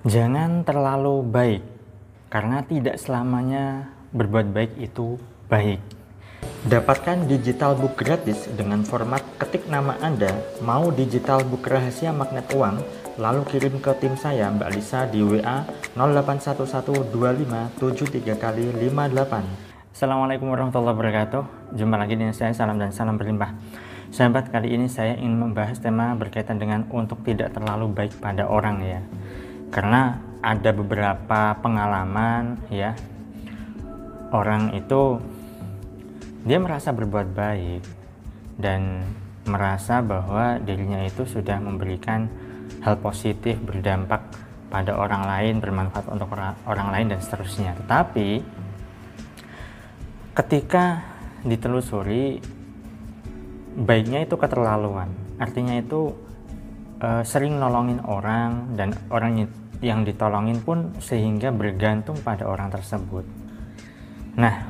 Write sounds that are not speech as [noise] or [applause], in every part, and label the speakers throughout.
Speaker 1: Jangan terlalu baik, karena tidak selamanya berbuat baik itu baik. Dapatkan digital book gratis dengan format ketik nama Anda, mau digital book rahasia magnet uang, lalu kirim ke tim saya Mbak Lisa di WA 08112573 kali 58. Assalamualaikum warahmatullahi wabarakatuh. Jumpa lagi dengan saya, salam dan salam berlimpah. Sahabat, kali ini saya ingin membahas tema berkaitan dengan untuk tidak terlalu baik pada orang ya karena ada beberapa pengalaman ya. Orang itu dia merasa berbuat baik dan merasa bahwa dirinya itu sudah memberikan hal positif berdampak pada orang lain bermanfaat untuk orang lain dan seterusnya. Tetapi ketika ditelusuri baiknya itu keterlaluan. Artinya itu uh, sering nolongin orang dan orang yang ditolongin pun sehingga bergantung pada orang tersebut. Nah,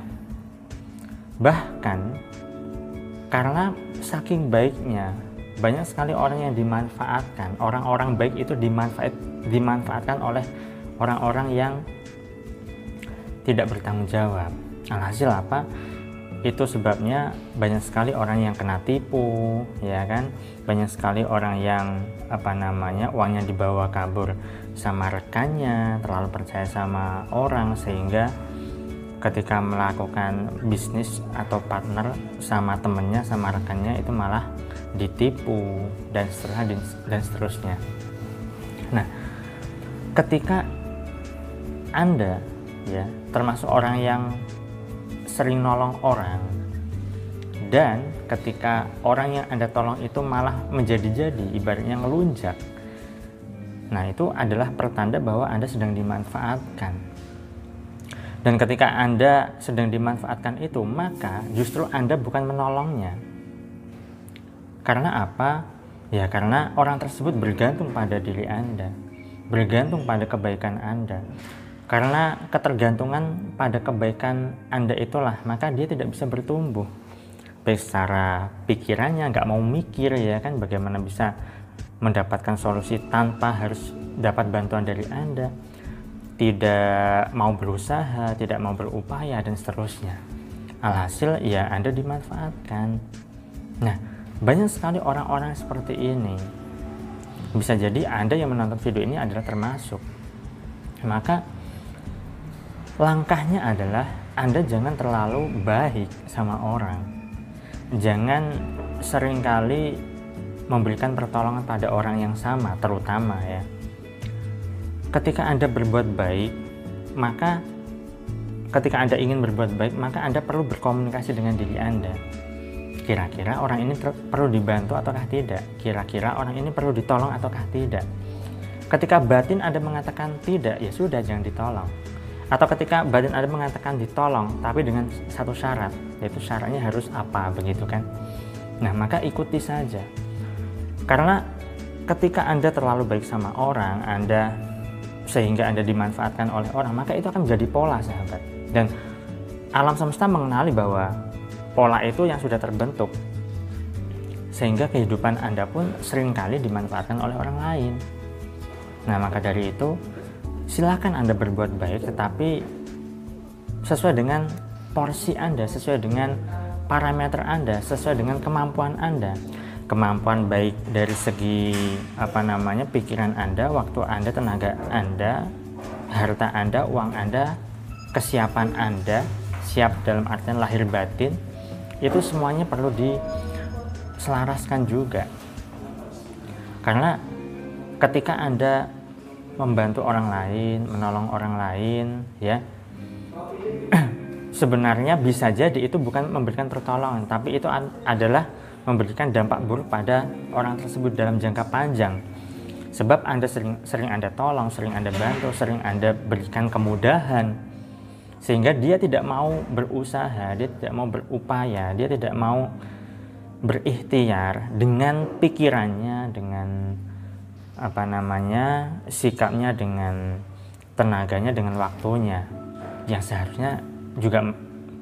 Speaker 1: bahkan karena saking baiknya banyak sekali orang yang dimanfaatkan, orang-orang baik itu dimanfaat dimanfaatkan oleh orang-orang yang tidak bertanggung jawab. Alhasil apa? Itu sebabnya banyak sekali orang yang kena tipu ya kan? Banyak sekali orang yang apa namanya uangnya dibawa kabur sama rekannya terlalu percaya sama orang sehingga ketika melakukan bisnis atau partner sama temennya sama rekannya itu malah ditipu dan seterusnya dan seterusnya. Nah ketika anda ya termasuk orang yang sering nolong orang dan ketika orang yang Anda tolong itu malah menjadi-jadi ibaratnya ngelunjak. Nah itu adalah pertanda bahwa Anda sedang dimanfaatkan. Dan ketika Anda sedang dimanfaatkan itu maka justru Anda bukan menolongnya. Karena apa? ya karena orang tersebut bergantung pada diri Anda bergantung pada kebaikan Anda karena ketergantungan pada kebaikan Anda itulah, maka dia tidak bisa bertumbuh. Baik secara pikirannya, nggak mau mikir ya kan, bagaimana bisa mendapatkan solusi tanpa harus dapat bantuan dari Anda. Tidak mau berusaha, tidak mau berupaya, dan seterusnya. Alhasil ya Anda dimanfaatkan. Nah, banyak sekali orang-orang seperti ini. Bisa jadi Anda yang menonton video ini adalah termasuk. Maka langkahnya adalah Anda jangan terlalu baik sama orang. Jangan sering kali memberikan pertolongan pada orang yang sama, terutama ya. Ketika Anda berbuat baik, maka ketika Anda ingin berbuat baik, maka Anda perlu berkomunikasi dengan diri Anda. Kira-kira orang ini perlu dibantu ataukah tidak? Kira-kira orang ini perlu ditolong ataukah tidak? Ketika batin Anda mengatakan tidak, ya sudah jangan ditolong atau ketika badan Anda mengatakan ditolong tapi dengan satu syarat yaitu syaratnya harus apa begitu kan? Nah maka ikuti saja. Karena ketika Anda terlalu baik sama orang Anda sehingga Anda dimanfaatkan oleh orang maka itu akan menjadi pola sahabat. Dan alam semesta mengenali bahwa pola itu yang sudah terbentuk sehingga kehidupan Anda pun sering kali dimanfaatkan oleh orang lain. Nah maka dari itu silakan Anda berbuat baik tetapi sesuai dengan porsi Anda, sesuai dengan parameter Anda, sesuai dengan kemampuan Anda. Kemampuan baik dari segi apa namanya pikiran Anda, waktu Anda, tenaga Anda, harta Anda, uang Anda, kesiapan Anda, siap dalam artian lahir batin, itu semuanya perlu diselaraskan juga. Karena ketika Anda membantu orang lain, menolong orang lain, ya. [clears throat] Sebenarnya bisa jadi itu bukan memberikan pertolongan, tapi itu adalah memberikan dampak buruk pada orang tersebut dalam jangka panjang. Sebab Anda sering sering Anda tolong, sering Anda bantu, sering Anda berikan kemudahan sehingga dia tidak mau berusaha, dia tidak mau berupaya, dia tidak mau berikhtiar dengan pikirannya, dengan apa namanya sikapnya dengan tenaganya dengan waktunya yang seharusnya juga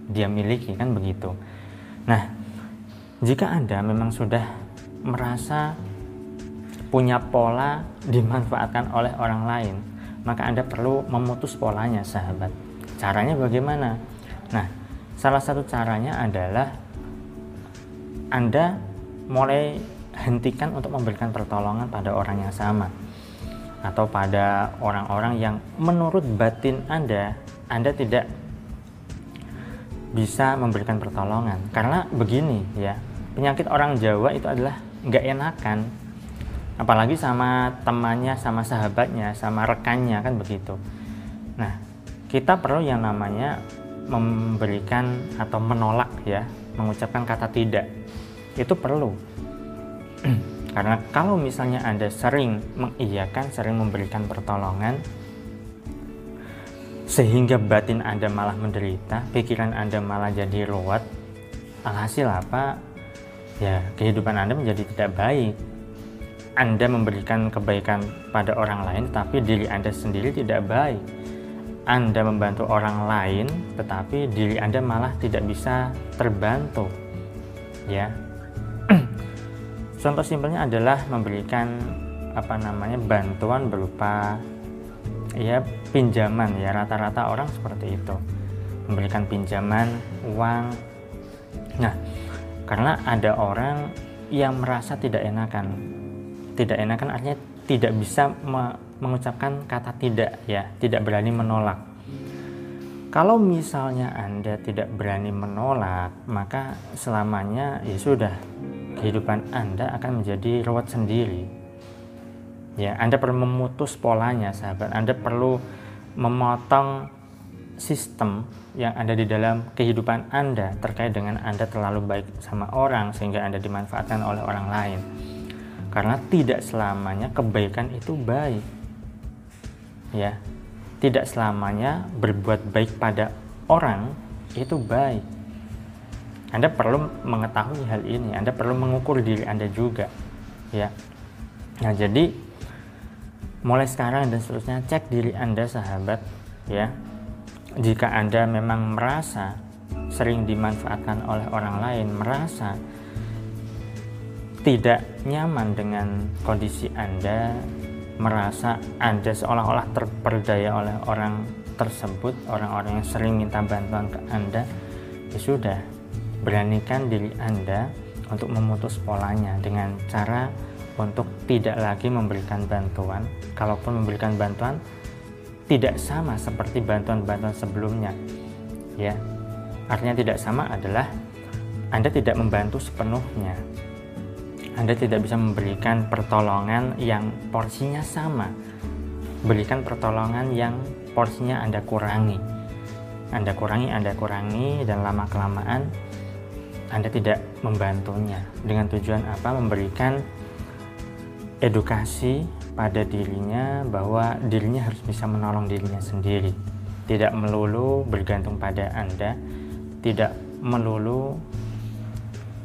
Speaker 1: dia miliki kan begitu. Nah, jika Anda memang sudah merasa punya pola dimanfaatkan oleh orang lain, maka Anda perlu memutus polanya, sahabat. Caranya bagaimana? Nah, salah satu caranya adalah Anda mulai hentikan untuk memberikan pertolongan pada orang yang sama atau pada orang-orang yang menurut batin Anda Anda tidak bisa memberikan pertolongan. Karena begini ya penyakit orang Jawa itu adalah nggak enakan apalagi sama temannya sama sahabatnya sama rekannya kan begitu. Nah kita perlu yang namanya memberikan atau menolak ya mengucapkan kata tidak. Itu perlu [clears throat] karena kalau misalnya anda sering mengiyakan sering memberikan pertolongan sehingga batin Anda malah menderita, pikiran Anda malah jadi ruwet. Alhasil apa? Ya, kehidupan Anda menjadi tidak baik. Anda memberikan kebaikan pada orang lain, tapi diri Anda sendiri tidak baik. Anda membantu orang lain, tetapi diri Anda malah tidak bisa terbantu. Ya. Contoh simpelnya adalah memberikan apa namanya bantuan berupa ya pinjaman ya rata-rata orang seperti itu. Memberikan pinjaman uang. Nah karena ada orang yang merasa tidak enakan. Tidak enakan artinya tidak bisa me mengucapkan kata tidak ya tidak berani menolak. Kalau misalnya Anda tidak berani menolak maka selamanya ya sudah kehidupan Anda akan menjadi ruwet sendiri Ya, Anda perlu memutus polanya, sahabat. Anda perlu memotong sistem yang ada di dalam kehidupan Anda terkait dengan Anda terlalu baik sama orang sehingga Anda dimanfaatkan oleh orang lain. Karena tidak selamanya kebaikan itu baik. Ya. Tidak selamanya berbuat baik pada orang itu baik. Anda perlu mengetahui hal ini, Anda perlu mengukur diri Anda juga. Ya. Nah, jadi mulai sekarang dan seterusnya cek diri Anda sahabat ya. Jika Anda memang merasa sering dimanfaatkan oleh orang lain, merasa tidak nyaman dengan kondisi Anda, merasa Anda seolah-olah terperdaya oleh orang tersebut, orang-orang yang sering minta bantuan ke Anda, ya sudah, beranikan diri Anda untuk memutus polanya dengan cara untuk tidak lagi memberikan bantuan. Kalaupun memberikan bantuan, tidak sama seperti bantuan-bantuan sebelumnya. Ya, artinya tidak sama adalah Anda tidak membantu sepenuhnya. Anda tidak bisa memberikan pertolongan yang porsinya sama. Berikan pertolongan yang porsinya Anda kurangi. Anda kurangi, Anda kurangi, dan lama-kelamaan Anda tidak membantunya. Dengan tujuan apa? Memberikan edukasi pada dirinya bahwa dirinya harus bisa menolong dirinya sendiri tidak melulu bergantung pada Anda tidak melulu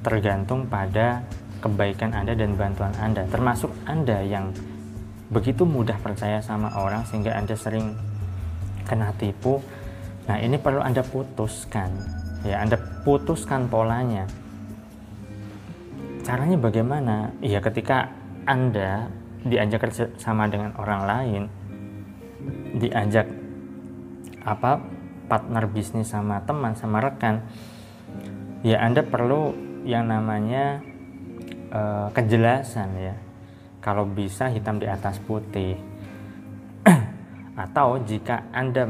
Speaker 1: tergantung pada kebaikan Anda dan bantuan Anda termasuk Anda yang begitu mudah percaya sama orang sehingga Anda sering kena tipu nah ini perlu Anda putuskan ya Anda putuskan polanya caranya bagaimana ya ketika anda diajak kerja sama dengan orang lain, diajak apa partner bisnis sama teman sama rekan, ya Anda perlu yang namanya uh, kejelasan ya. Kalau bisa hitam di atas putih. [clears throat] Atau jika Anda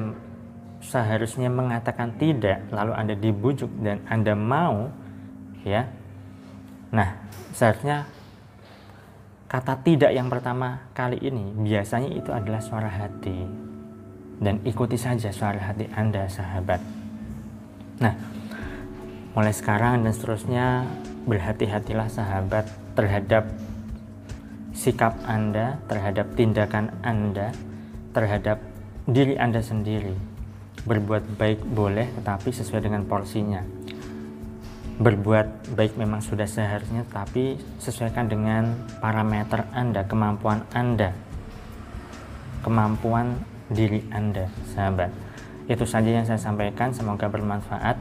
Speaker 1: seharusnya mengatakan tidak, lalu Anda dibujuk dan Anda mau, ya. Nah, seharusnya kata tidak yang pertama kali ini biasanya itu adalah suara hati. Dan ikuti saja suara hati Anda sahabat. Nah mulai sekarang dan seterusnya berhati-hatilah sahabat terhadap sikap Anda terhadap tindakan Anda terhadap diri Anda sendiri berbuat baik boleh tetapi sesuai dengan porsinya berbuat baik memang sudah seharusnya tapi sesuaikan dengan parameter Anda, kemampuan Anda. Kemampuan diri Anda, sahabat. Itu saja yang saya sampaikan, semoga bermanfaat.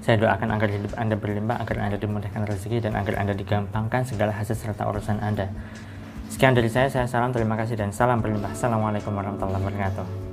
Speaker 1: Saya doakan agar hidup Anda berlimpah, agar Anda dimudahkan rezeki dan agar Anda digampangkan segala hasil serta urusan Anda. Sekian dari saya, saya salam terima kasih dan salam berlimpah. Assalamualaikum warahmatullahi wabarakatuh.